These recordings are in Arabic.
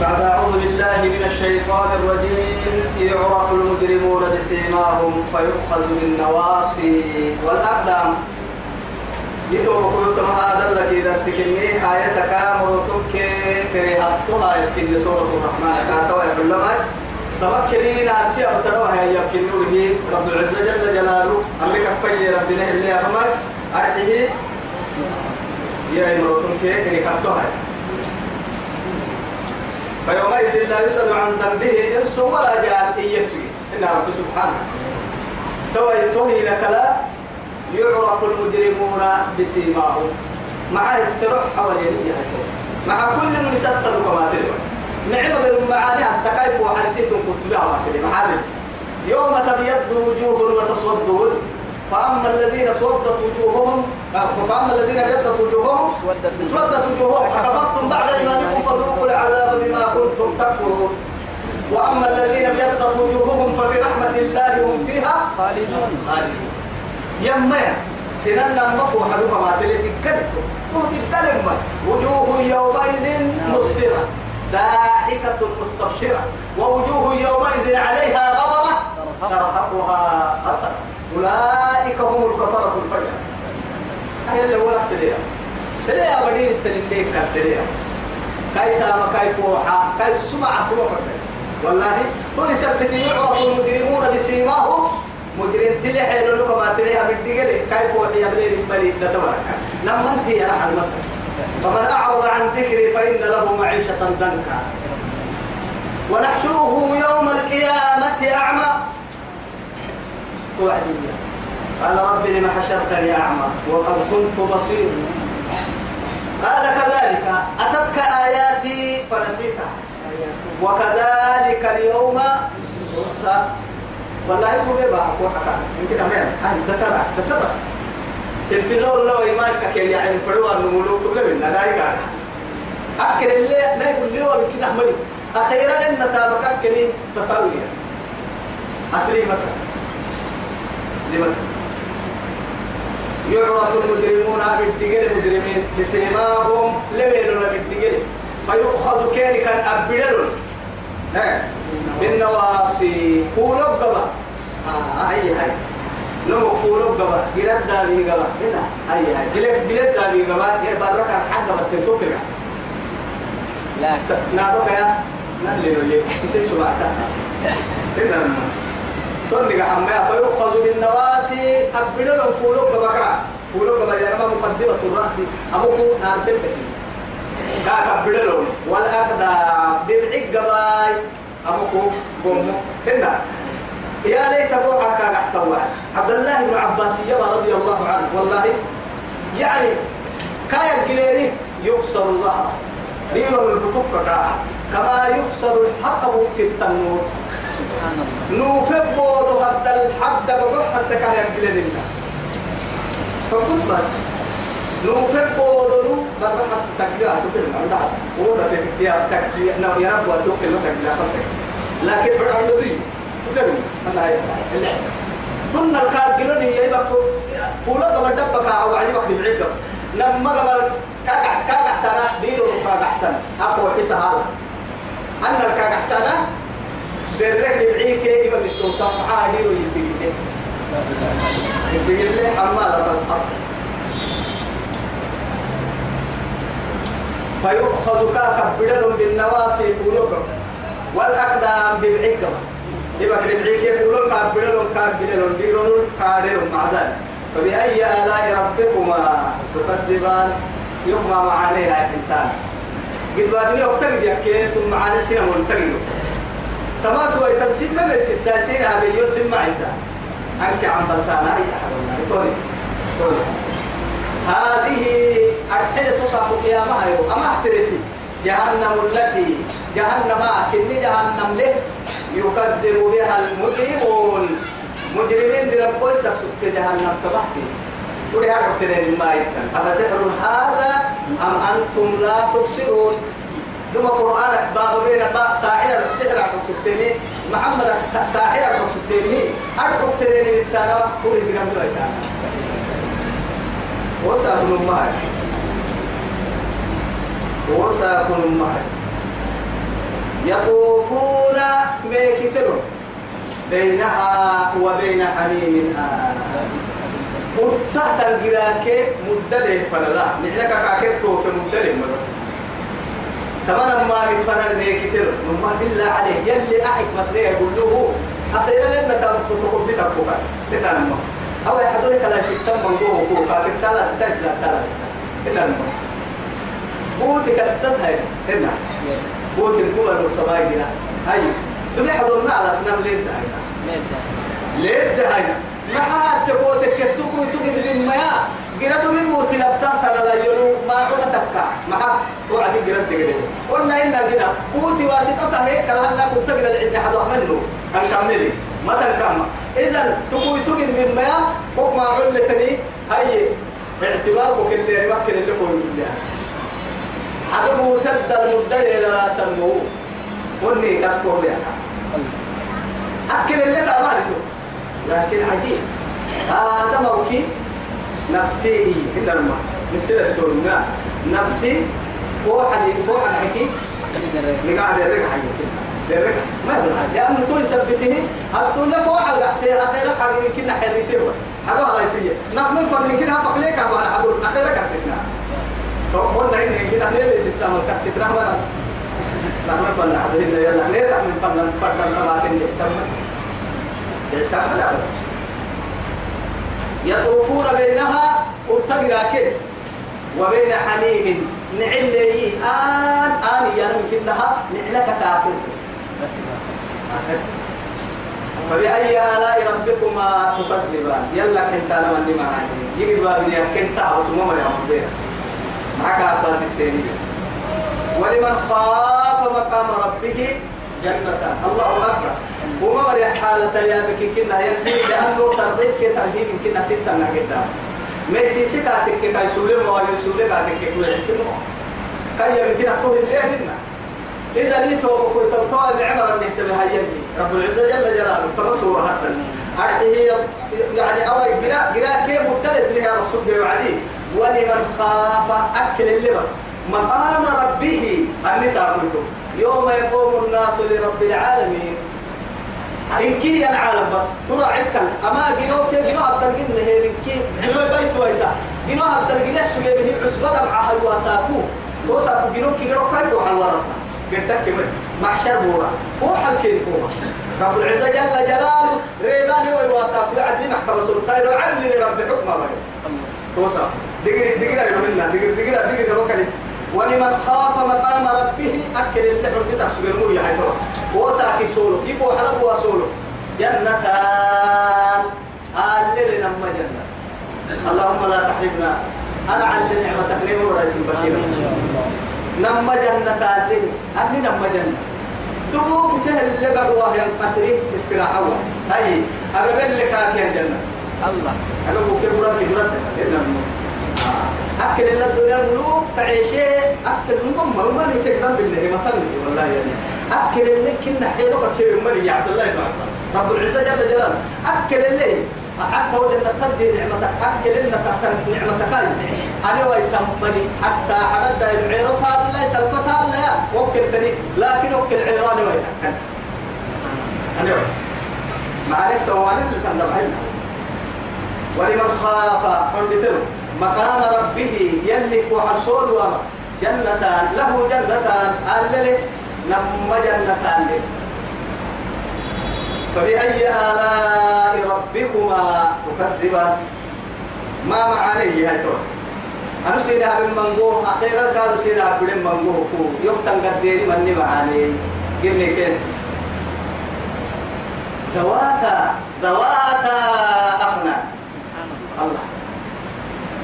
بعد أعوذ بالله من الشيطان الرجيم يعرف المجرمون بسيماهم فيؤخذ بالنواصي والأقدام. يتوب كنتم هذا الذي إذا سكني آية كامل تبكي. كريهتها يمكن سورة الرحمن. كاتوا يقول لما تمكنين أرسي أبتدوها يمكن نوره رب العزة جل جلاله أمريكا فجي ربنا اللي أفمر أرحيه. يا إمرتم كي كريهتها فيومئذ لا يسأل عن ذنبه إنس ولا جان يسوي. إن رب سبحانه. توي لك لا يعرف المجرمون بسيماهم. مع السرح حوالين مع كل من يستر كما تلو نعم بالمعاني استكايف وحرسيتم كنت بها ما يوم تبيض وجوه وتسود فأما الذين اسودت وجوههم فأما الذين ابيضت وجوههم اسودت وجوههم أكفرتم بعد إيمانكم فذوقوا العذاب بما كنتم تكفرون. وأما الذين ابيضت وجوههم ففي رحمة الله هم فيها خالدون. خالدون. يما سننا مفو حدوها ما تلي تكلم تكلم وجوه يومئذ مسفرة. ضاحكة مستبشرة. ووجوه يومئذ عليها غبرة ترهقها قطرة. أولئك هم الكفرة الفجر. أهل اللي ولا سريع سريع بدين التنين كان سريع كاي تاما كاي فوحا كاي سمع تروح والله تو يثبت يعرف المجرمون بسيماهم. مجرم تلي حيلو لكم ما تلي بالدقل كيف وحي بليل المليك لتبارك لما انت يا رحل مكة. فمن أعرض عن ذكري فإن له معيشة ضنكا. ونحشره يوم القيامة أعمى. توعدني قال رب لم حشرتني أعمى وقد كنت بصير قال كذلك أتتك آياتي فنسيتها. وكذلك اليوم تنسى والله يقول بيبا أقوى حكا يمكن أمين هاي تتبع تتبع التلفزيون لو يماش كي يعني فروا النمولو تقول لنا لا يقع أكل اللي لا يقول لي ويمكن أحمد أخيرا إن تابك أكل تساوي أسلي مكة أسلي مكة يعرف المجرمون بالدقل المجرمين بسيماهم لبيلون بالدقل فيؤخذ كيري كان أبدلون بالنواصي فولو قبا آه أي هاي. نمو فولو قبا جلد دابي قبا هنا. أي هاي. جلد جلد دابي قبا هي بركة حد بتنتو في الأساس لا نابك يا؟ نالي نولي كسي سبعتا هنا توني حمايا فيؤخذ بالنواسي. أبدلهم فولو قبا فولو قبا يا رب مقدمة الرأس. أبوكو نار سبتك كاكا بدلون والأقدام ببعق قباي أمكو قومو. هنا. يا ليت فوحا كان أحسن عبد الله بن عباس رضي الله عنه. والله يعني كايا الجليري يكسر الظهر. دير البطوك كما يكسر الحطب في التنور. نوفب بودو هذا الحد بروح حتى كايا الجليري فقص بس. نوفب بودو مرة حتى تكبير. أتوكل من عندها ولا تكبير تكبير. نو يا رب أتوكل ما تكبير. لكن بعد ذي تكلم أنا هاي اللعبة ثم الكار جلوني يبقى فولا قبل دبك أو عجبك ببعيد لما قبل كاك كاك سنة ديرو كاك أحسن. أقوى حسا هذا. أن الكاك أحسن بالرجل بعيك يبقى السلطان معاه ديرو يبقى يبقى حمالة بالحرب فيؤخذ كاك بدل بالنواصي فولوكم والأقدام بالعقبة يبقى بالعقبة كاك بدل كاك بدل ديرون كادر مع ذلك. فبأي آلاء ربكما تكذبان؟ يوم ما معانيها الإنسان قد بابني أكتر دي ثم سنة منتقل تمات ويتنسين ما بس الساسين هذا يوم سمع أنت أنك عم بلتانا أي أحد توني توني هذه الحين تصاب قيامها يوم أما أحترتي. جهنم التي جهنم أكني جهنم له يكذب بها المجرمون. مجرمين دي ربوي سكسك جهنم تبحتي ولي قتلين ما يتن أفسحر هذا أم أنتم لا تبصرون؟ ثم قرآن باب بين باب ساحر سحر عن سكتيني محمد ساحر عن سكتيني أرقب تريني بالتانا كوري بنا مدويتانا وسأكون معك. وسأكون معك. يطوفون ميكتلون بينها وبين حميم آن وتحت الجراك مدلل فلا نحن كاكتو في مدلل مرس. تمام ما بفنا ميكتلون ما بالله عليه يلي أحك مثلي يقول له أخيرا لنا تقول بتقول لنا أو يحضرك لا ستة من جوه كوكا تلا ستة ستة. تلا ستة المهم بوتك التدهي هنا بوت الكوبا المرتباي هنا هاي. دمي حضرنا على سنام ليد هنا ليد. هنا ما حد تبوتك كتوكو تجد بالمياه قرأت من بوت لبتا ترى لا يلو ما حنا تكا ما حد وعد قرأت تجد قلنا إن قنا بوتي واسطة هيك كلامنا كنت قرأ العيد حد منه هنكمل ما تنكمل إذا تقول تجد من مياه فوق ما علتني هاي اعتبارك اللي يمكن اللي يقول الله حببه تبدا المدة إلى سموه وني كسبه لها أكل اللي تعمله لكن عجيب هذا موكي نفسي الماء مسيرة تورنا نفسي فوق حدي فوق الحكي نقعد الرجع حي. الرجع ما يبغى لأنه تو يثبته الدنيا فوق على أخيرا حاجة كنا حريته حاجة على يسير نحن فن كنا فقليك أبغى حدول أخيرا كسرنا فقلنا إن كنا نلبس السما كسرنا ما نحن فن حدول يلا نرجع من فن فن ما كنا تم. ليش كان يطوفون بينها وتقراكن وبين حميم. نعلي. آن آن يعني كنها نعلك تاكل. فبأي آلاء ربكما تكذبان؟ يلا كنت أنا من معاني يجي بابني كنت أوسمو من يوم معك عباس التاني ولمن خاف مقام ربه جنة. الله أكبر. وما مري حالة يا بك كنا يلي لأنه ترغيب كي ترهيب كنا ستة قدام ما يسيسي كاتك كي يسولي ما يسولي كاتك كي يعسلو كي يمكن أقول اللي هنا. إذا نيتو بكل تلقاء بعمر أن يهتم هاي رب العزة جل جلاله تنصر حتى. أرحيه يعني أول قراء قراء كيف مبتلت لها رسول بيه عليه. ولمن خاف أكل اللي بس مقام ربه النساء يوم يقوم الناس لرب العالمين. إن كي العالم بس. ترى عكل أما جنو كي جنو هذا الجن هي من كي جنو بيت ويتا. جنو هذا الجن سوى به عصبة مع الواساكو توساكو جنو كي جنو كيف وحال ورطة قلتك كمان محشر بورا فوح الكين بورا رب العزة جل جلاله ريباني ويواساكو يعدلي محكمة سلطان. وعدلي لرب حكمة توسا دقيقة دقيقة يقولنا دقيقة دقيقة دقيقة وكلي ولمن خاف مقام ربه أكل اللحم بتاع سجل مو يعني وساكي سولو. كيف وحلب وسولو جنتان. الليل نما جنة. اللهم لا تحرمنا. أنا نعمتك. نعمة ورئيس بصيرة؟ نما جنة الليل أني نما جنة. دبوك سهل اللي قبوا ينقصري استراحة هاي. أقبل لك هاكي جنة. الله. أنا مراد مراد إنما أكل إلا الدنيا الملوك تعيشي أكل المهم ما نمكن ذنب الله مثلا والله يعني. أكل اللي كنا حيلوك كيف ملي يا عبد الله بن رب العزة جل جلاله. أكل اللي حتى وجدنا تدي نعمتك أكل إن تحت نعمتك. أنا ويتمني حتى حدد العيرة الله سلفتها الله. وكل تاني لكن وكل عيران ويتكل أنا عليك سوالي اللي تنبعين ولمن خاف عندتهم مقام ربه يلي فوح الصول وما جنتان له جنتان اللي نم جنتان لي فبأي آلاء ربكما تكذبان؟ ما معاني هاي أنا سيرها بالمنقو أخيرا كانوا سيرها بالمنقو يقتن قدير مني معاني قل لي كيس ذواتا ذواتا أفنان الله.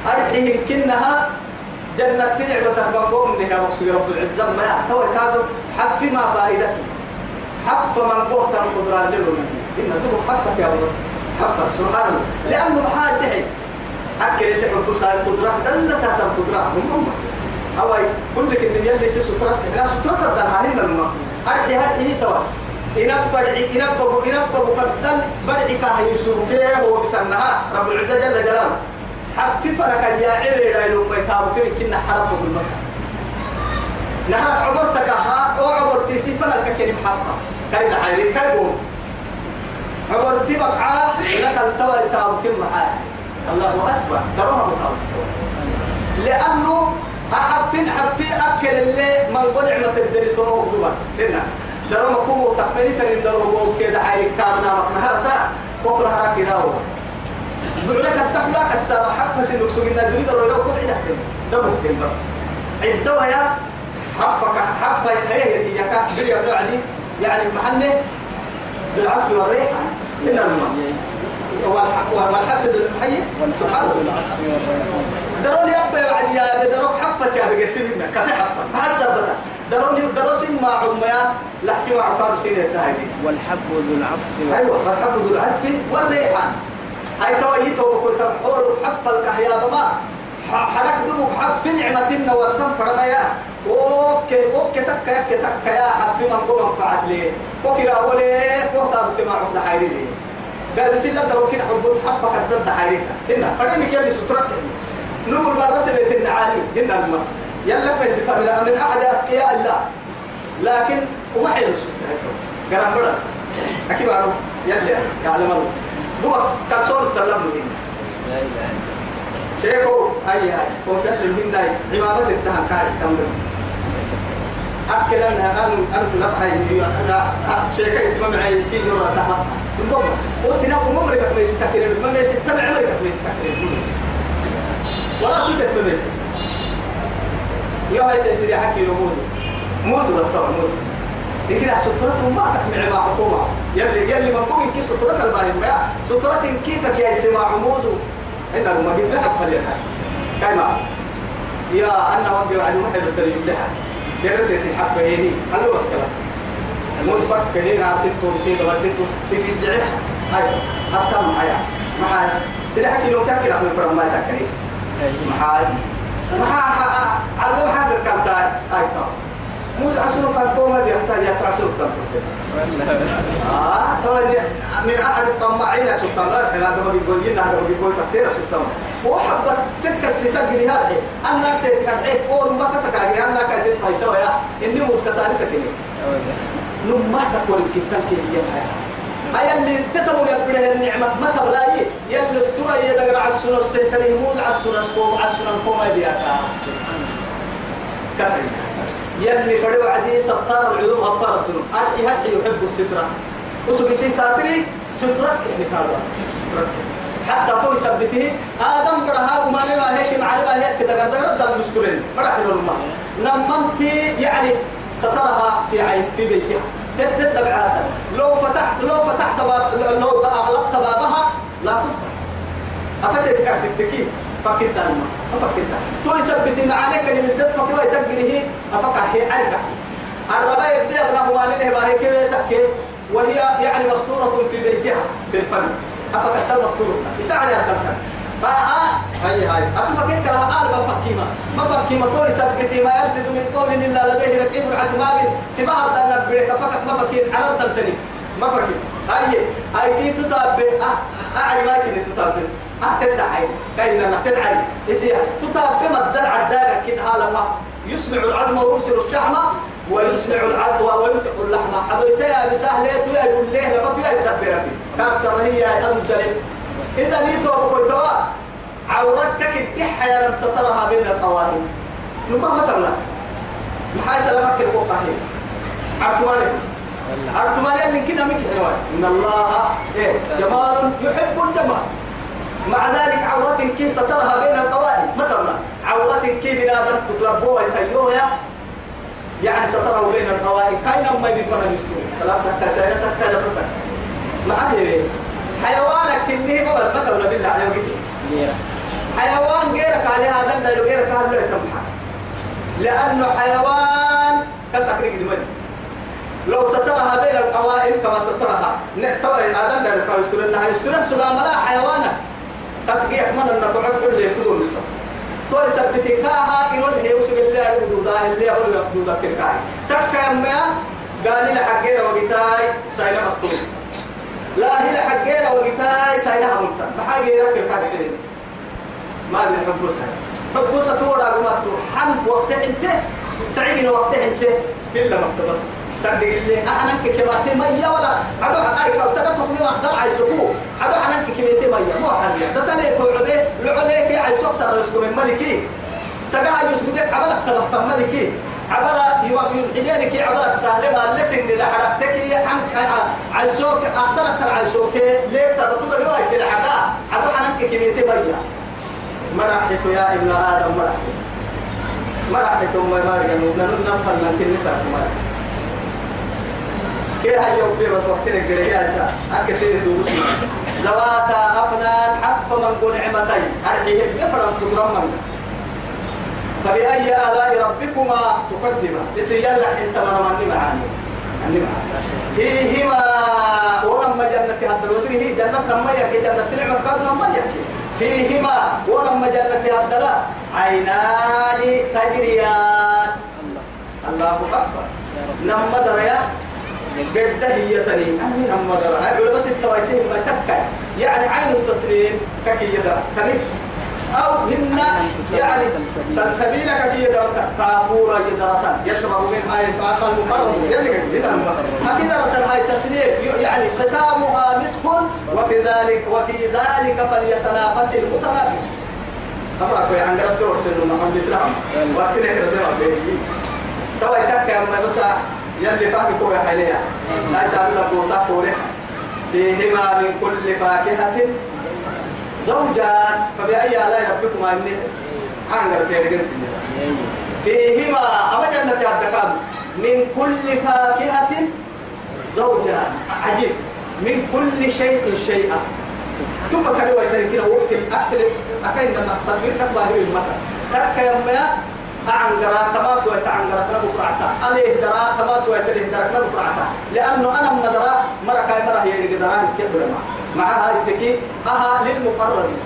أرحيه كنها جنة تلعبة بقوم لها مقصود رب العزة. ما يحتوى كادو حق ما فائدته حق من قوة القدرة لله إن تبقى حقك يا الله حقك سبحان الله. لأنه محال دحي أكل اللي حبوا صار القدرة دلت تحت القدرة. هم هم. أو كل كن يلي سترة لا سترة تدلها هنا الماء أرحي هذه توا. إنب بدعي إنب بقو قتل بدعي كاه يسوع كيه هو بسنها. رب العزة جل جلاله. حتى فرق يا عيري لا يلوم يتابعك كنا حرب بالمكة نهار عبرتك ها أو عبرتي سفنا كلمة حرفة كيد عيري كيبون عبرتي بقعة لك التوى يتابعك معاه الله أكبر. دروها بطاوة لأنه أحبين حبي أكل اللي من قل عمة الدري تروه دوبا لنا. درو مكوم تحملي ترين درو بوك كده حي كامنا مكنا. هذا كفر هرك يراو بعدك التحلاك السابع حق سنك سجنا دريد الرجل كل عدة ده؟ ممكن بس. عدوا يا حفك حفك هي هي كا بريا بعدي يعني محنة بالعصر والريحة من الماء. والحب ذو الحي سبحان الله درون يبقى بعد يا دروك حفة يا بقى سننا كفي حفة ما حسب بدا درون دروس ما عميا لحكي مع عقاب سنة التهدي والحب ذو العصف. أيوة والحب ذو العصف والريحان هاي تويته وكنت حول حب الكهيا بما حرك دمك حب نعمة ورسم فرميا أوكي أوكي تك يك تك يا حب من قوم فعت لي. وكرا ولي وقتا بك ما عبد حيري لي. قال بس لا دروك حب حب كدد حيري هنا فدني كيف سترك نقول مرات اللي تنعالي هنا الماء يلا بس من من أحد اتقياء الله. لكن حلو سكر قرام بڑا أكيد يلا يعلم الله. هو كسور تلم إله شيخو هاي هاي وفعل من داي عمامة التهم كاري تمر. أكل أنها أن أن نبحي أنا شيخ يتمم عيتي يرى تحت نقوم وسنا وممر ما يستكرر ما يستمع عمرك ما يستكرر ولا تدك ما يستكرر يا هاي سيدي حكي يموت موت بس طبعا موت لكن سترة ما تحمل مع عطوبة يلي يلي ما كون كي سترة الباهي ما سترة كيفك يا سماع موزو إن المجد لحق فليها كما يا أنا وقع على واحد التريم لها يرد تحب هيني هلو بس كلام فك هنا ستو بسيط وديتو في الجعيح هاي حتى معايا معايا سيدي حكي لو كان كده من فرما تكري معايا معايا على حاجة كم تاي هاي طبعا مو عسلو كان كوما بيحتاج يتعسلو كان آه من أحد الطماعين سلطان حنا هذا بيقول لنا هذا بيقول تكتير سلطان هو حبة تتكسي سجل هذا أنا تتكلم أول ما كسك عليه أنا كنت فايسة ويا إني مسكساني سكني نما تقول الكتاب كي هي اللي تتمول يبره النعمة ما تبلاي يلي استرى يدقر على السنة السيطري يمول على السنة سكوم على السنة كوما بياتا. كفر يلي فريو عدي ستار العلوم غطارة أرحي هدي يحب السترة. وسوق شيء ساتري سترة كيف كذا حتى تو يثبته آدم برها وما نبغى هيك معلبة هيك كذا قدر رد المستورين ما راح يدور ما نمنتي يعني سترها في عين في بيتها. تتبع لو فتح لو فتحت لو أغلقت بابها لا تفتح. أفتت كانت التكييف فكرت أنا أفكرت تو يثبت معانيك اللي من تدفع يتقره أفكر هي عركة الربا يبدأ ابنه والده باهي كيف تكي وهي يعني مستورة في بيتها في الفم. أفكرت مستورة. يساعد يا تلك فها هاي هاي. أتفكر لها آل مفكيمة مفكيمة تو يثبت ما يلفظ من قول إلا لديه رقيب عتمام سباها الدنب بريك فقط مفكين على الدلتني مفكين هاي هاي دي تتابع. أعلى ما كنت تتابع. أتدعي كأننا نتدعي إزيها تتابع ما الدلع الدالة كده هالما يسمع العظم ويبصر الشحمة ويسمع العظم وينطق اللحمة. حضرتها يا بسهلة يا يقول ليه؟ لفتو يا يسبر ربي. كأكثر هي أدو الدليل إذا نيتوا بقولتوا عورتك الدحة يا رب سترها بين القوانين نما فترنا محاي سلامك الفقهين عرفتوا عرفتوا من كده مك حلوان إن الله إيه؟ جمال يحب الجمال. مع ذلك عورة كي سترها بين القوائم؟ مثلا عورة كي بنادم تقلبوها يسيوها يعني ستره بين القوائم. كاين ما بيفرق يستوي سلامتك سيرتك كلامتك معاه حيوانك كنيه قبل مثلا بالله عليه وقت حيوان غيرك عليه هذا ده غيرك هذا كم لأنه حيوان كسكري قدمت لو سترها بين القوائم كما سترها. نعتبر الآدم ده يسترنها يسترن سلام لا حيوانا تسقي أكمل النفعات كل يتدور لسا تو يثبت كاها يقول هي وسق اللي الحدود اللي هو الحدود كاي تكا يما قال لي حقيرة وقتاي ساينا مسطول لا هي حقيرة وقتاي ساينا همتا بحاجة يركب كاي ما بين حبوسها. حبوسها تورا قمتو حم وقت انت سعيد وقت انت. كل ما بس. تردق اللي أحنك كباتي مية ولا عدو حقائق أو سكت حكمي وأخدر عيسوكو عدو حنك كباتي مية. مو حنيا ده تلي توعدي لعليك عيسوك سر يسكو من ملكي. سقاها يسكو عبلك سبحت ملكي. عبلا يوم يحيينك عبلك سالمة لسن لحركتك حنك عيسوك أخدرك العيسوك ليك ستطلع رواية الحقا عدو حنك كباتي مية. مرحت يا ابن آدم مرحت مرحت أم مارك نحن نفعل لكن نسأل مرحت كي هاي يوم بس وقتنا كده يا سا أكسر دوس ذواتا أفنان حق من قول نعمتين. أرحيه تقرم من فبأي آلاء ربكما تقدما بسيال لك إنت مرماني معاني. فيهما ولما جنة هذا الودري هي جنة لما يكي جنة نعمة قاد لما يكي فيهما ولما جنة هذا عينان تجريان. الله أكبر. لما دريا قد هي تني أمي أما درا أقول بس التويتين ما تكا يعني عين التسليم ككي يدرا تني أو هن يعني سلسبيل ككي يدرا كافورا يدرا يشرب من هاي الطاقة المقرب. يلي هنا أكيد هاي التسليم. يعني ختامها مسك. وفي ذلك وفي ذلك فليتنافس المتنافس. أمرك يا عند رب سنو محمد الرحم وكنا كده بيجي. توا يتكا أما بس. يلي فهم كوي حاليا لا يسأل لك بوسا كوري فيهما من كل فاكهة زوجان. فبأي آلاء ربكما إني؟ عنقر تيرجن سنة فيهما أما جنة الدكاد من كل فاكهة زوجان. عجيب. من كل شيء شيئا. ثم كانوا يتركين وقت أكل أكل لما تصوير تكبر المكان. تكبر أعنقرا تما توي تعنقرا كنا بقرعتا عليه درا تما توي تليه درا كنا بقرعتا لأنه أنا من درا مرة كاي مرة هي اللي درا نتكبر مع مع هاي التكي أها للمقربين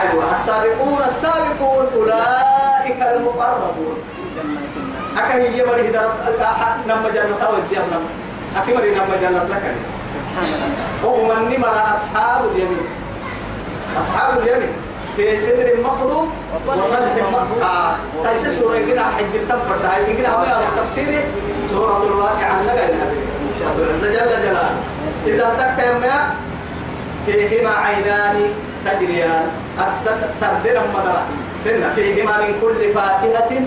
أيوة السابقون السابقون أولئك المقربون أكا هي مرة درا نما جنة ودي أمنا أكي مرة نما جنة لك وهم مرة أصحاب اليمين أصحاب اليمين في سدر مخضوم وطلح مقطع تيسس سورة كده حج التنفر ده. هاي كده هو تفسير سورة الواقع عن لقى النبي جل جلاله. إذا تك يما فيهما عينان تجريان. تقدر مدرة. فيهما من كل فاكهة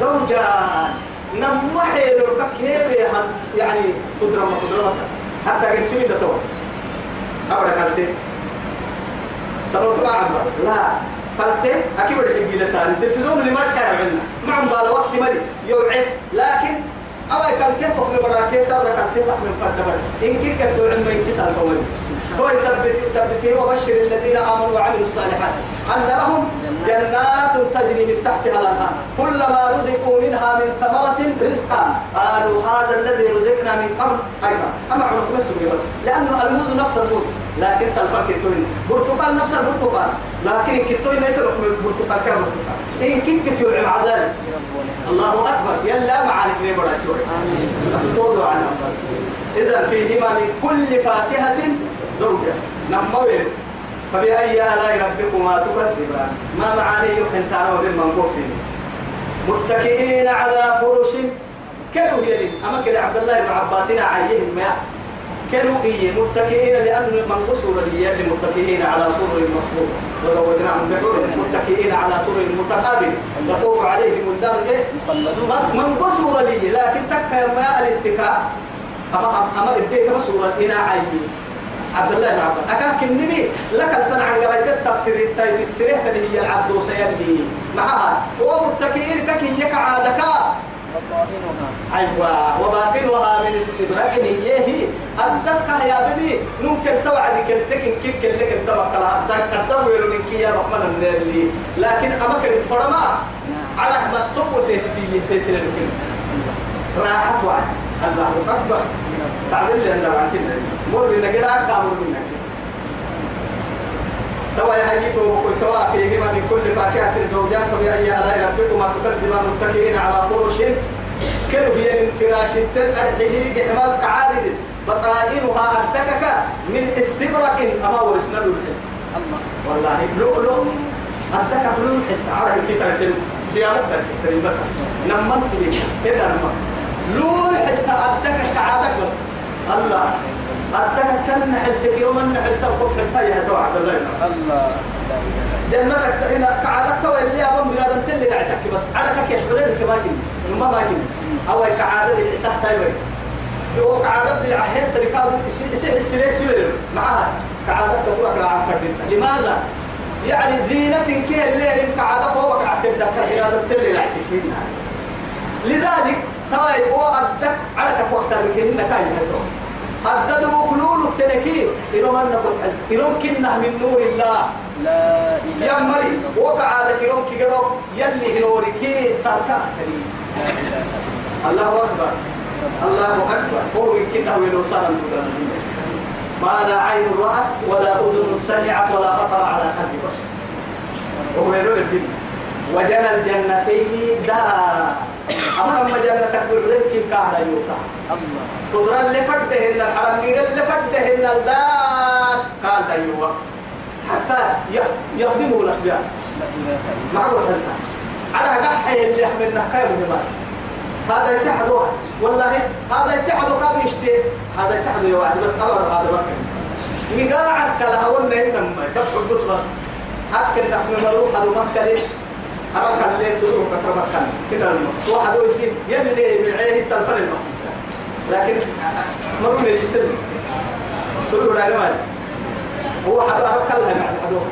زوجان. نما حيلو كيف يعني خضرة خضرة حتى قسمي ده تو. أبدا كالتي سنوات ما لا. قلت أكيد بدك تجي لسان التلفزيون اللي ما كان عملنا ما عم باله وقت مري يوعد. لكن أول كان تقول براكي صار كان كيف من فدبر إن كيف كتب علم إن كسر كمان هو يثبت يثبت وبشر الذين آمنوا وعملوا الصالحات أن لهم جنات تجري من تحتها الأنهار. كلما رزقوا منها من ثمرة رزقا قالوا هذا الذي رزقنا من قبل. أيضا. أما عنق نفسه لأنه الموز نفس الموز. لكن سلفا كتوين برتقال نفس البرتقال. لكن كتوين ليس برتقال كبرتقال إن كنت في ذلك الله أكبر. يلا معاني من برا سوري عنها بس إذا فيهما من كل فاكهة زوجة. نموين فبأي آلاء ربكما تكذبان؟ ما معاني يمكن تعالوا بالمنقوصين متكئين على فرش كانوا يلين أما كده عبد الله بن عباس عيهم ما كانوا إيه متكئين لأن من قصر لي متكئين على سور مصفوف وزودناهم بحور متكئين على سور متقابل. يطوف عليهم ولدان إيه؟ من قصر لي لكن تكا ما الاتكاء. أما أما إديك مسورة هنا عيين عبد الله بن عباس. أكاك النبي لك التنع عن قراية التفسير التايب السريح اللي هي العبد وسيلي. معها. ومتكئين ككي يكعادك أيوة. وباطنها من استدراك هي؟ أدتك يا بني؟ ممكن توعد كنتك كيف كلك التبع كلا الدور من كي يا رحمن اللي لكن أما كنت فرما على بس سبوا تهتدي تهتدي راحت وعد. الله أكبر. تعمل لي عندما كنا مر لنا كده كامل منا توا يا وكل توا فيهما من كل فاكهة زوجان فبأي آلاء ربكما تكذبان متكئين على فرش. كانوا في الفراش الأرحيه جحمال كعالد بطائنها أردكك من استبرق أما ورسنا للحل والله لؤلؤ أردكك للحل عرب كي ترسل. في أمك ترسل. تريبك نمت لي كده نمت. لول حتى الله. أتك تن حلتك يوم أن حلتك قد حلتك يا تو عبد الله. الله. جنتك إن كعادتك واللي أبغى من هذا تلي نعتك بس. على كك يشغلين كماكن ما ماكن أو كعادة الإحساس سايوي هو كعادة بالعهين سركاب يصير السرير سوير معها كعادة تروح العام فردين لماذا؟ يعني زينة كيه اللي كعادة هو كعادة تذكر هذا تلي نعتك لذلك تواي هو أدك على كك وقت بكين كاي هتو أدد مقلول تنكي إلهم أن نقول إلهم كنا من نور الله لا يا مري على كيروم كي يلي نورك لا الله. الله أكبر الله أكبر. هو كنا ولو صار ما لا عين رأت ولا أذن سمعت ولا خطر على قلب بشر. وهو يقول الدين وجنى الجنتين دا. أما أما جنتك بالرزق كان يوقع. الله. قدرا اللي فدهن الحرمير اللي فدهن الدار قال دايوا حتى يخ- يخدمه الأخبار. معروف على قحي اللي يحملنا خير من هذا يتحدوا والله هذا يتحدوا كان يشتي هذا يتحدوا يا واحد بس أمر هذا بكر مقاعد كلا هون إنما بس بس بس. أكل نحن نروح هذا مكة أرك اللي سرور كتر مكة كده واحد يصير يلي بالعين سلفن المحسوسة لكن مرون يسلم سرور على مال هو حد أرك الله نعم حدوه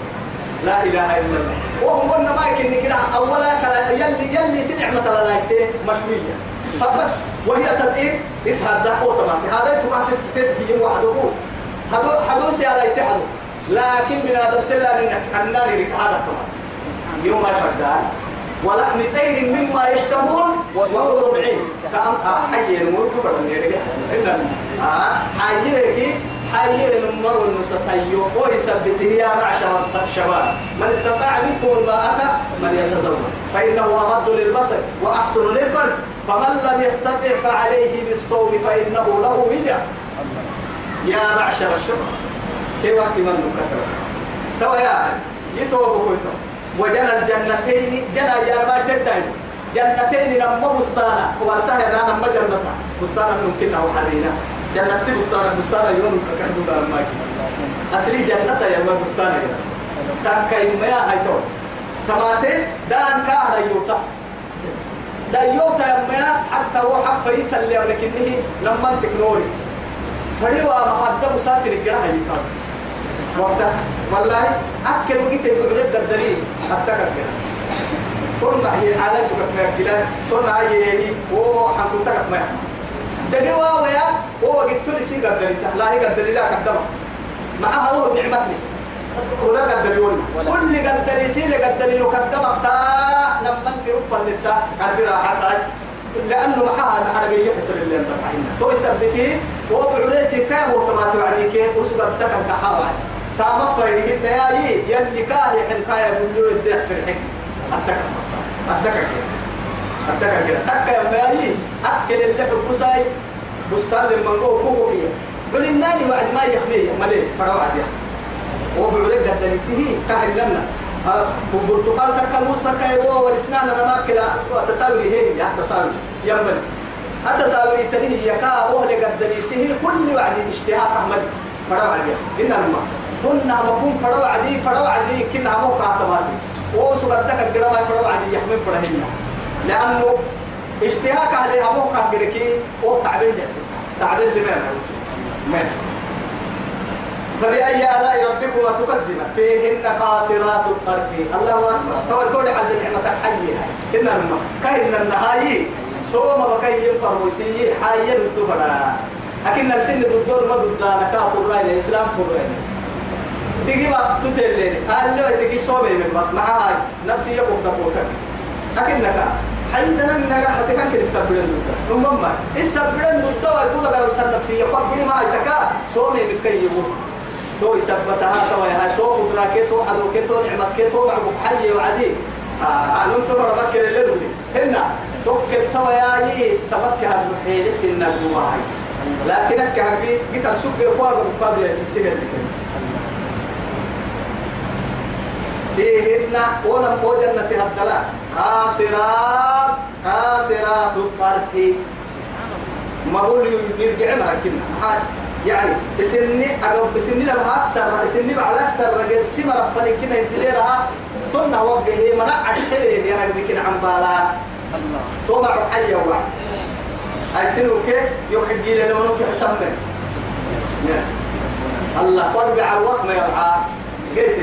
لا إله إلا الله. وهم قلنا ما يمكن كده أولا يلي يلي سنع مثلا لا يصير مشوية فبس وهي تدقيق. اسها الدحوة طبعا هذا تبقى تتجي وحده هذا هذا سيارة يتحدوا. لكن من هذا التلا النار هذا طبعا يوم الفردان ولحم طير مما يشتهون وحور عين كأم حي الموت فردان إن حي لك حي المر المسسيو ويثبته يا معشر الشباب. من استطاع منكم الباءة من يتزوج فإنه أغض للبصر وأحسن للفرد فمن لم يستطع فعليه بالصوم فإنه له وجه يا معشر الشباب. كي وقت من نكتب توا يا يتوب كنتم وجنى الجنتين جنى يا ما تدين جنتين لما بستانا ورسها أنا لما جنة بستانا أو حرينا جنة بستانا بستانا يوم كحدو دار ماي أصلي جنة يا ما بستانا كده تكاي ما هاي تو. تماتي دان كاهلا يوتا. دا يوتا يا ما حتى هو حق فيسل اللي ولكنه لما تكنوري فريوا ما حد مساتر الجراحة يكاد وقتها والله أكل وقت يقول الدليل. أتذكر كده. كنا هي على تبقى كده كنا هي هي هو حكوا تكت ما دقوا ويا هو قلت لي سيجا الدليل. لا هي الدليل لا قدمه. معها هو نعمتني. وده قدر يقول كل قدر يسيل قدر يقدمك تا لما انت رفا للتا قلبي راحتك لأنه معها العربية يحسب اللي انت فاهمها تو يثبتي هو بعريسي كان هو كما توعديك وسبب تكن كحوال تام فريده يا يي يلي كاهي حنكاية بلو الدس في الحين أتكر أتكر أتكر كده يا ماي أكل اللي حب بساي بستان كوكو كيه قل الناني وعد ما يخميه مليه فروع دي هو بعريك قد نسيه كاهي لنا. وبرتقال تكا مستكا يبو والسنان أنا ما كلا تساوي هي يا تساوي يمن. التساوي تنيه يكا وهل قد نسيه كل وعد اشتهاء أحمد. فروع دي إنما كنا مكون فروا عدي كنا مو كاتماتي وسبتك الجرام فروا عدي يحمل فرهنا لأنه اشتهاك على أبوك كأجركي هو تعبير جالس تعبير لمن من فبأي آلاء ربكما تكذبان؟ فيهن قاصرات الطرف. الله أكبر. طبعا كل حل نعمتك حيها إن الما كأن النهاية صوم بكي ينفروتي حيا التفرا لكن السن ضدور ما ضدنا كافر راين الإسلام فرين تيجي ما تتلين قال له تيجي صومي من بس. معها نفسي يقوم تقول لكنك حيثنا نجا حتى كان استبدل ضد ثم ما استبدل ضد ويقول لك النفسية فبني ما يتكا صومي من كي يقول تو يثبتها تو يا تو قدرك تو حدوك تو تو حي وعدي آه أنت مرضك الليل هنا توكل تو يا يي تفكر هذا لكنك هبي قلت السوق يقوى قبل يا سيسير فيهن ولم جنة الدلاء قاصرات قاصرات الطرف. ما أقول يرجع مركبنا يعني سني أقرب سني لها أكثر سني على أكثر رجل سمر فلك كنا ينتظرها. طن وجهه منع الشيء يا رجل كنا عم بالا. الله حي واحد. هاي سنو كي يحجي لنا ونوك حسمنا الله قرب عروق ما يرعى. قلت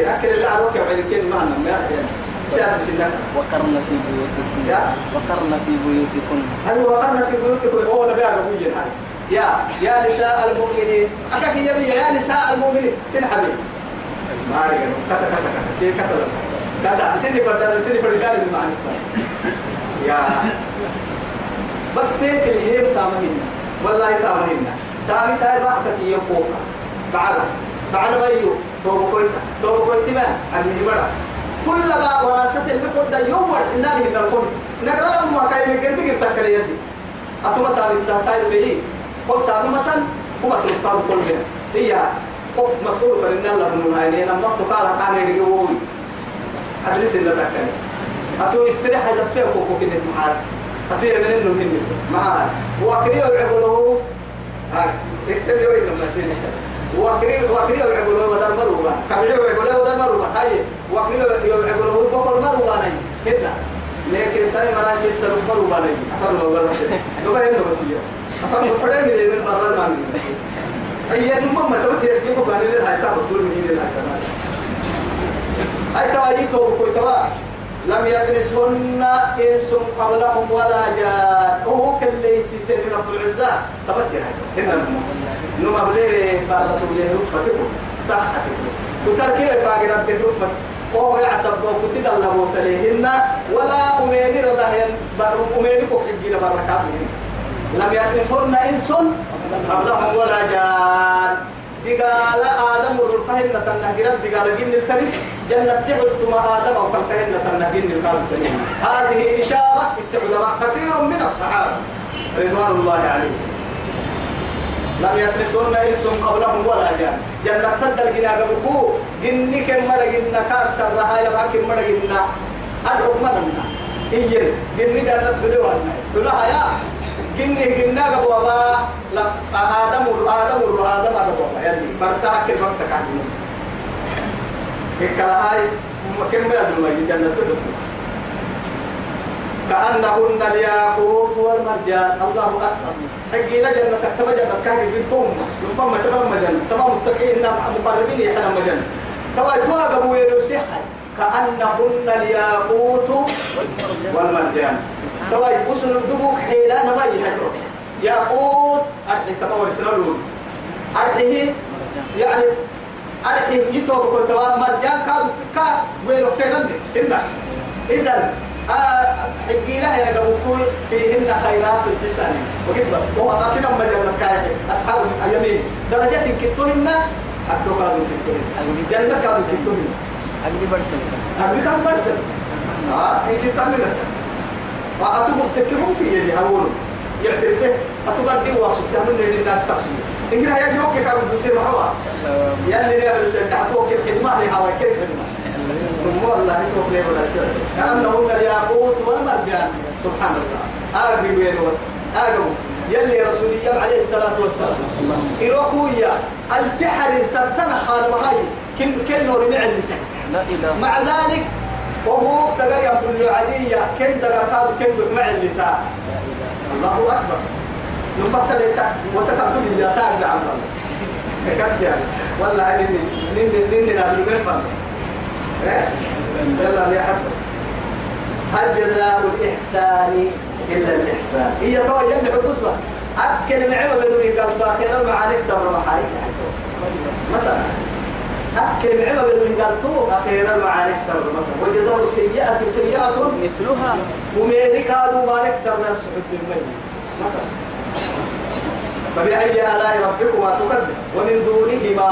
أكل اللي عروق يوعي كين ما ما سيادة سنة وقرن في بيوتكم. يا. وقرن في بيوتكم. هل وقرنا في بيوتكم؟ هو نبي على بوجه هاي يا يا نساء المؤمنين. أكاك يا بي يا نساء المؤمنين. سن حبيب ما أعرف كذا كذا كذا كي كذا كذا سني فردان سني فردان مع النساء يا. بس تيك اللي هي تامهن والله تامهن تامي تاي بحثك يقوك بعد بعد غيو توبو توبو كويتا ما أمي بڑا كل ما وراسة اللي قد يوم وحنا من الكل نقرأ لهم ما كاين من قد قد تكلي يدي أتوما تامي تاسايد بيه قل تامي متن هو مسؤول تامي كل من هي قل مسؤول فرنا الله من هاي نما فتقال قاني رجوي أدرس إن تكلي أتو استريح هذا فيه كوكو كده محال. أتو من إنه مني معاه وكريه يعقله هاي. اكتب يوري لما سيني وكريه وكريه يعقله بدل مروبا كبير يعقله بدل مروبا هاي وكريه يعقله بقول مروبا ناي كده لكن ساي مرا سيد تروح مروبا ناي أفهم ولا شيء لو إنه بس هي أفهم فرق من من مرة ما من ما لم يكنسهن إنس قبلهم ولا جان. هو كل يسير رب العزة. تبت يا هنا نما بليه بعد تبليه رفتكم صح وتركيه فاقر الدين رفت وهو يعصب وكتد الله وسليهن ولا أميني رضاهن أميني فوق الجيل بركاتهن لم يكنسهن إنس. قبلهم ولا جان. دقال آدم ورقهن تنهجرت دقال جن التري جنة تعبت ما آدم أو خلقهن تنهجن التري هذه إشارة العلماء كثير من الصحابة. رضوان الله عليهم. لم يخلصون إنس قبلهم ولا جان. جنة تدر جنا قبكو جن كم مرة جنا كارسر رها يبقى كم مرة جنا الحكم لنا إيه؟ جن جنة تدورنا تلا يا. جن جنا قبوا لا آدم آدم آدم آدم يعني برسا كل برسا كان كلا هاي. كم ما جنة؟ تدور كأنهن الياقوت والمرجان. الله أكبر. حقي لا جنة تكتب جنة كان بنتهم ربما تمام جنة تمام متقين. مقربين يحلم جنة تبا يتوها قبو يدوسيحي كأنهن الياقوت والمرجان. تبا يبصن الدبوك حيلا نما يحكرو ياقوت أرحي تبا ورسلون أرحيه يعني أرحي يتوب كنت مرجان. كاد كاد ويلو تغني إذا إذا حقينا يا قبوكوي فيهن خيرات الحسان وقد بس هو أعطينا مجال كايح أصحاب اليمين درجات كتوهن حتى كانوا كتوهن جنة كانوا كتوهن أجري برسل أبي كان برسل آه إنك تعمل فأتو مفتكرون في اللي هقولوا يعترفه أتو قد دي واقصد تعمل للناس تقصد إنك هيا يوكي كانوا بسير محوا يلي نعمل سنتعطوك الخدمة لها كيف خدمة ثم والله توكلي ولا شيء كأنهن الياقوت والمرجان سبحان الله أربي وين وس أربو يلي رسولي عليه الصلاة والسلام إروكو يا الفحر سرتنا حال وهاي كن كن نور مع النساء مع ذلك وهو تقر يقول عادية كن كادو كن مع النساء الله أكبر نبقى لك وستقول لي تابع عمر كيف يعني والله نني نني نني من فن يلا يا حفظ هل جزاء الإحسان إلا الإحسان؟ هي طبعا يلي حبسها أكل معما بدون قال داخل المعارك سبر محارك متى؟ أكل معما بدون قال تو أخيرا المعارك سبر متى وجزاء سيئة سيئة. مثلها. وميرك هذا مالك سبر السحب الميت متى؟ فبأي آلاء ربكما تكذب ومن دونهما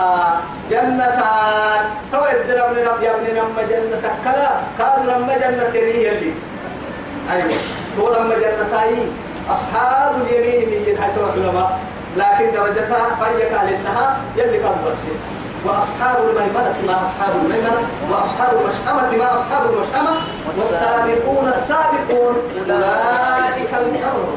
جنتان. تو يدرب لنا يا ابن نم جنة كلا. كانوا نم جنة هي اللي. أيوة. تو نم جنتاي أصحاب اليمين من جنة العلماء. لكن درجتها فهي قال إنها يلي كان برسي وأصحاب الميمنة ما أصحاب الميمنة؟ وأصحاب المشأمة ما أصحاب المشأمة؟ والسابقون السابقون. أولئك المقربون.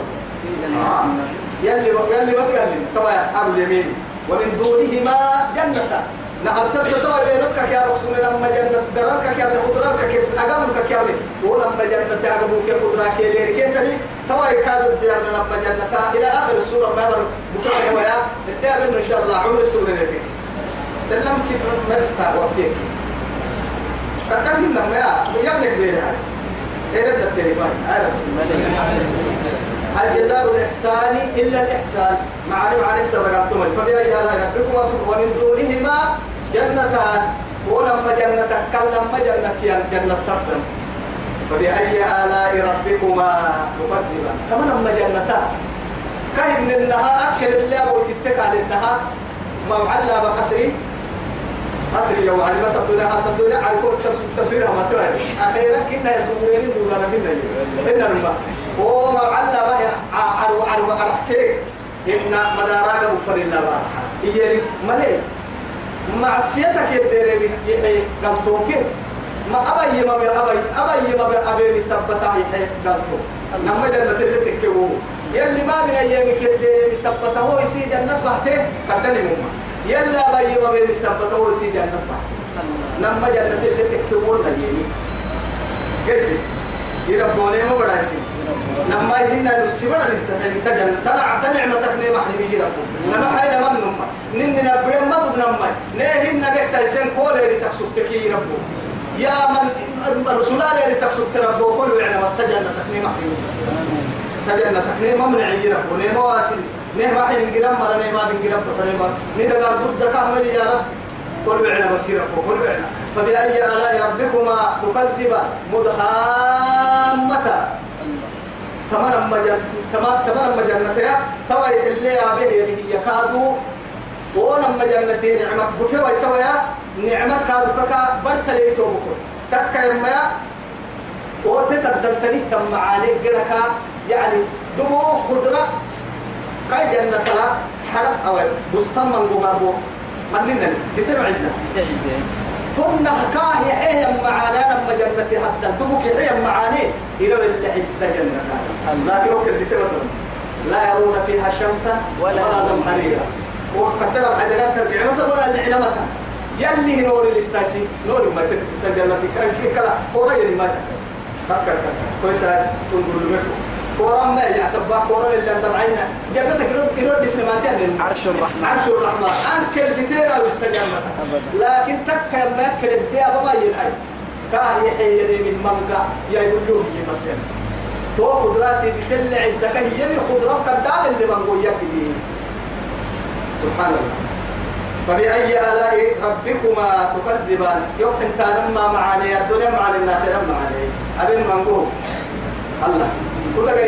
يلي يلي بس قال لي تبع أصحاب اليمين ومن دونهما جنة. نهر سبت توا بينك يا رسول لما جنة درك يا ابن خضرك كيف أقامك يا ابن. ولما جنة أقامك خضرك يا لير كيف توا يكاد الديار لما جنة. إلى آخر السورة ما يبر بكرة ويا. الديار إن شاء الله. عمر السورة نتيجة سلم كيف ما بتاع وقتك. كتب لنا يا يا ابنك بيرها. إيه رد التليفون؟ عارف الجزاء الإحسان إلا الإحسان؟ معاني معاني سبقاتهم فبأي آلاء ربكما ومن دونهما جنتان. ولما جنة كلما جنة جنة تفهم فبأي آلاء ربكما تكذبان كما لما جنتان. كاين النها أكشر اللي أبو تتك على النها ما معلى بقصري قصري؟ يوم على بس الدنيا حتى الدنيا على كل تصويرها ما ترى. أخيرا كنا يسوون دولا منا إن الماء وما على بها عرو عرو أرحكي إن مدارك مفرنا بارحة يجري ملئ معصيتك يدري يحيي قلتوك. ما أبي ما بي أبي أبي ما بي أبي سبتا يحيي قلتو نما جنة اللي تكيو يلي ما من أيامك يدري سبتا هو يسي جنة بحته قدني مما يلا أبي ما بي سبتا هو يسي جنة بحته نما جنة اللي تكيو نجيني قلت يربوني ما نما يهنا نسيبنا نتجن تنع تنعمتك نعمة حبيبي ربو نما حين من نما نن نبرم ما ضد نما نهن نجحت يسن كل اللي تكسب تكي ربو. يا من الرسول اللي تكسب ربو. كل وعنا مستجن تكنيم حبيبي تجن تكنيم من عندي ربو نما واسل نما حين نجرم مرة نما نجرم بحرمة ندقر ضد كامل يا رب. كل وعنا مسيرة كل وعنا. فبأي آلاء ربكما تكذب مدهامة. تمام مجن تمام تمام مجنتها توا اللي به يعني يكادوا ونم مجنتي نعمة بفي ويتوا يا نعمة كادو كاكا برسلي توبكو. تكا يما وتتبدلتني تم عليك جركا يعني دمو خضرة كاي جنة حرب أو بستان من قبابو. مننا دتبعدنا ثم حكاه إيه معانا لما جنة حتى دمك إيه معاني. إلى اللي حتى جنة لكن وقت دتبعدنا لا يرون فيها شمسا ولا زمهريرا وقتل حدقات ترجع. ولا العنمة يلي نور اللي افتاسي. نور ما تتسجل في كان كلا؟ كورا يلي ما فكر كويسا تنظر لمكو. كورا ما يجع سباح كورا اللي أنت معينا جنتك اسم ما تعني عرش الرحمن. عرش الرحمن. أنكل بتيرا والسجنة لكن تكا ما أكل الديابة ما ينعي كاه يحيي من منقع يا يقول له مسير تو خضرا سيدي تلع عندك هي من خضرا كدام اللي منقول يكدي سبحان الله. فبأي آلاء ربكما تكذبان؟ يوحن تانما معاني الدنيا معاني الآخرة معاني. أبن منقول الله.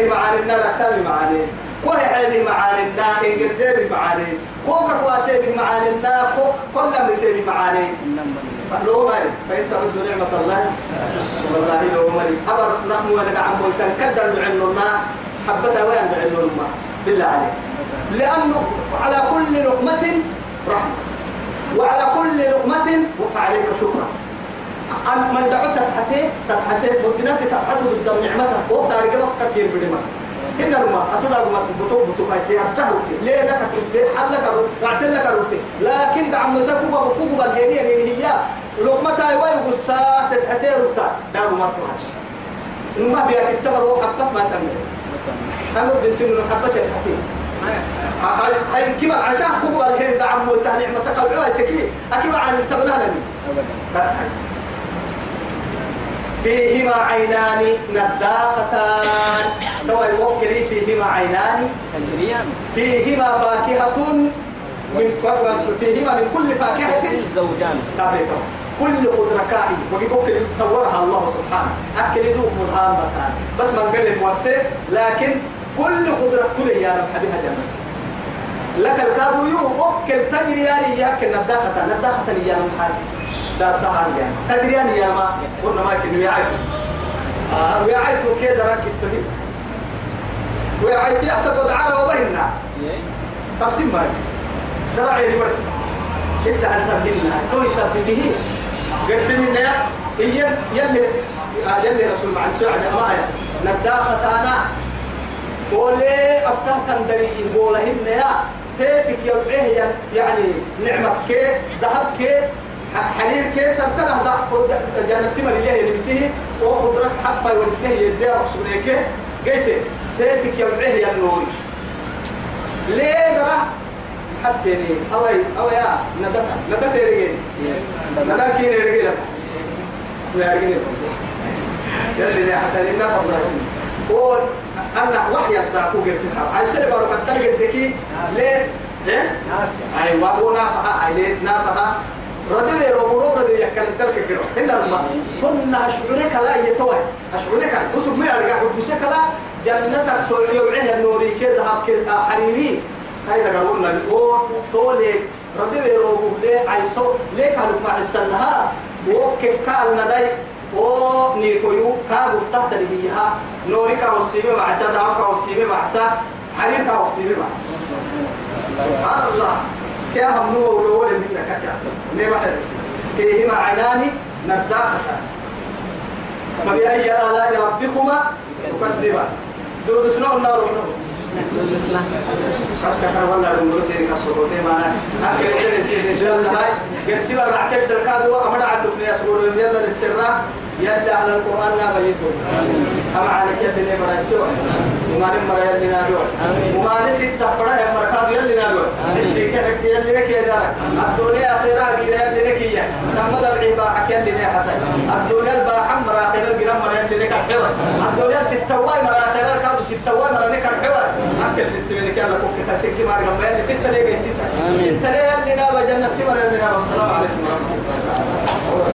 معاني النار أكتابي معاني. كل حالي معاني النار إن قدامي معاني. كوكا كواسيبي معاني النار كل أمر سيبي معاني. لو مالي فإن تعدوا نعمة الله والله لو مالي أبر نحن ولك عمو كان كدر ما حبتها وين ما بالله عليك. لأنه على كل لقمة رحمة. وعلى كل لقمة فعليك شكرا. من دعوت تحتي تحتي بدناس تحته ضد نعمته وقت على جنب كثير بدما إن الماء أتولا ما تبطو بطو ما تيهته ليه لك تبتي حل لك رعت لك روتي لكن دعمتك كوبا كوبا الجينية اللي هي لقمة أيوة يقصا تحتي روتا دعو ما تروحش ما بيا كتبر وحبة ما تمر كانوا بيسموا حبة تحتي هاي كما عشان كوبا الحين دعم وتهني نعمتك العوى تكي. أكيد عن التبنى فيهما عينان نضاختان تو يوكل فيهما عينان. فيهما فاكهة من فيهما من كل فاكهة. الزوجان تابعته كل خضرة كائن وقت صورها الله سبحانه. أكل ذوق مرهان مكان بس من قال المورسي لكن كل خضرة تلي يا رب حبيبها جنة لك الكابو يو وكل تجري لي يأكل نداخة نداخة يا محل دار تهان يعني تدري أن يا ما قلنا ما كنا ويعيت آه ويعيت وكذا راك التبي ويعيت يحسب ودعانا وبهنا. تقسيم مالي ترى عيني ورد انت انت بدلنا تو يسبب به. قسم لنا هي يلي يلي رسول مع سوى جماعة نداخة أنا. ولي أفتح تندري يقولهن يا. تيتك يبعيه يعني نعمة كي ذهب حليل كي سنتنا هذا جنة تمر إليه نمسيه وخضرك حقا ونسنه يديه رسولك قلت تيتك يبعيه يا نوري ليه درا حتى ني أوي أوي يا ندتا ندتا يرجع ندتا كين يرجع لا يرجع يلي حتى لنا فضل قول أنا وحي ساقو جالس حرام عايز سلبا رو كتر جدكي ليه؟ إيه؟ أي وابو نافها أي ليه؟ نافها ردي رو رو ردي يكل الدلك كيرو إلا ما كنا أشعرك لا يتوه أشعرك بس ما يرجع بسك لا. جنتك تولي وعيه النوري كذا هب كذا حريري. هاي تقولنا قول تولي ردي رو ليه؟ عايزو ليه كانوا مع السنها وكيف كان نداي أو نيكويو كاب افتح تربيها نوري كا وسيبه مع سا داو كا وسيبه مع سا حريم كا وسيبه مع سبحان الله. كيا هم نو ورول من كاتي احسن نيما حدث كيه معناني نداخة فبأي آلاء ربكما تكذبان دود سنو النار ونو شكك ولا دمر سيرك الصوتي معنا شاء الله ساي. يرسل الرعكب دركاد وأمر عندك يا سبور يلا للسرة يلا على القرآن لا بيتو أما على كيف اللي مرسول وما نمر يلي نادول وما نسيت تفرح يا مركاد يلي نادول استيك حك يلي لك يا دار الدنيا أخيرا غير يلي لك يا. تم دبعي باحك يلي لك حتى. الدنيا الباحم مراخير الجرام مر يلي لك الحوار الدنيا ستة واي مراخير الكادو ستة واي مر لك الحوار أكل ستة منك يلا كوك تسكي مار جنب يلي ستة ليه جيسيسا ستة ليه يلي نابا جنة تمر يلي نابا. السلام عليكم ورحمة الله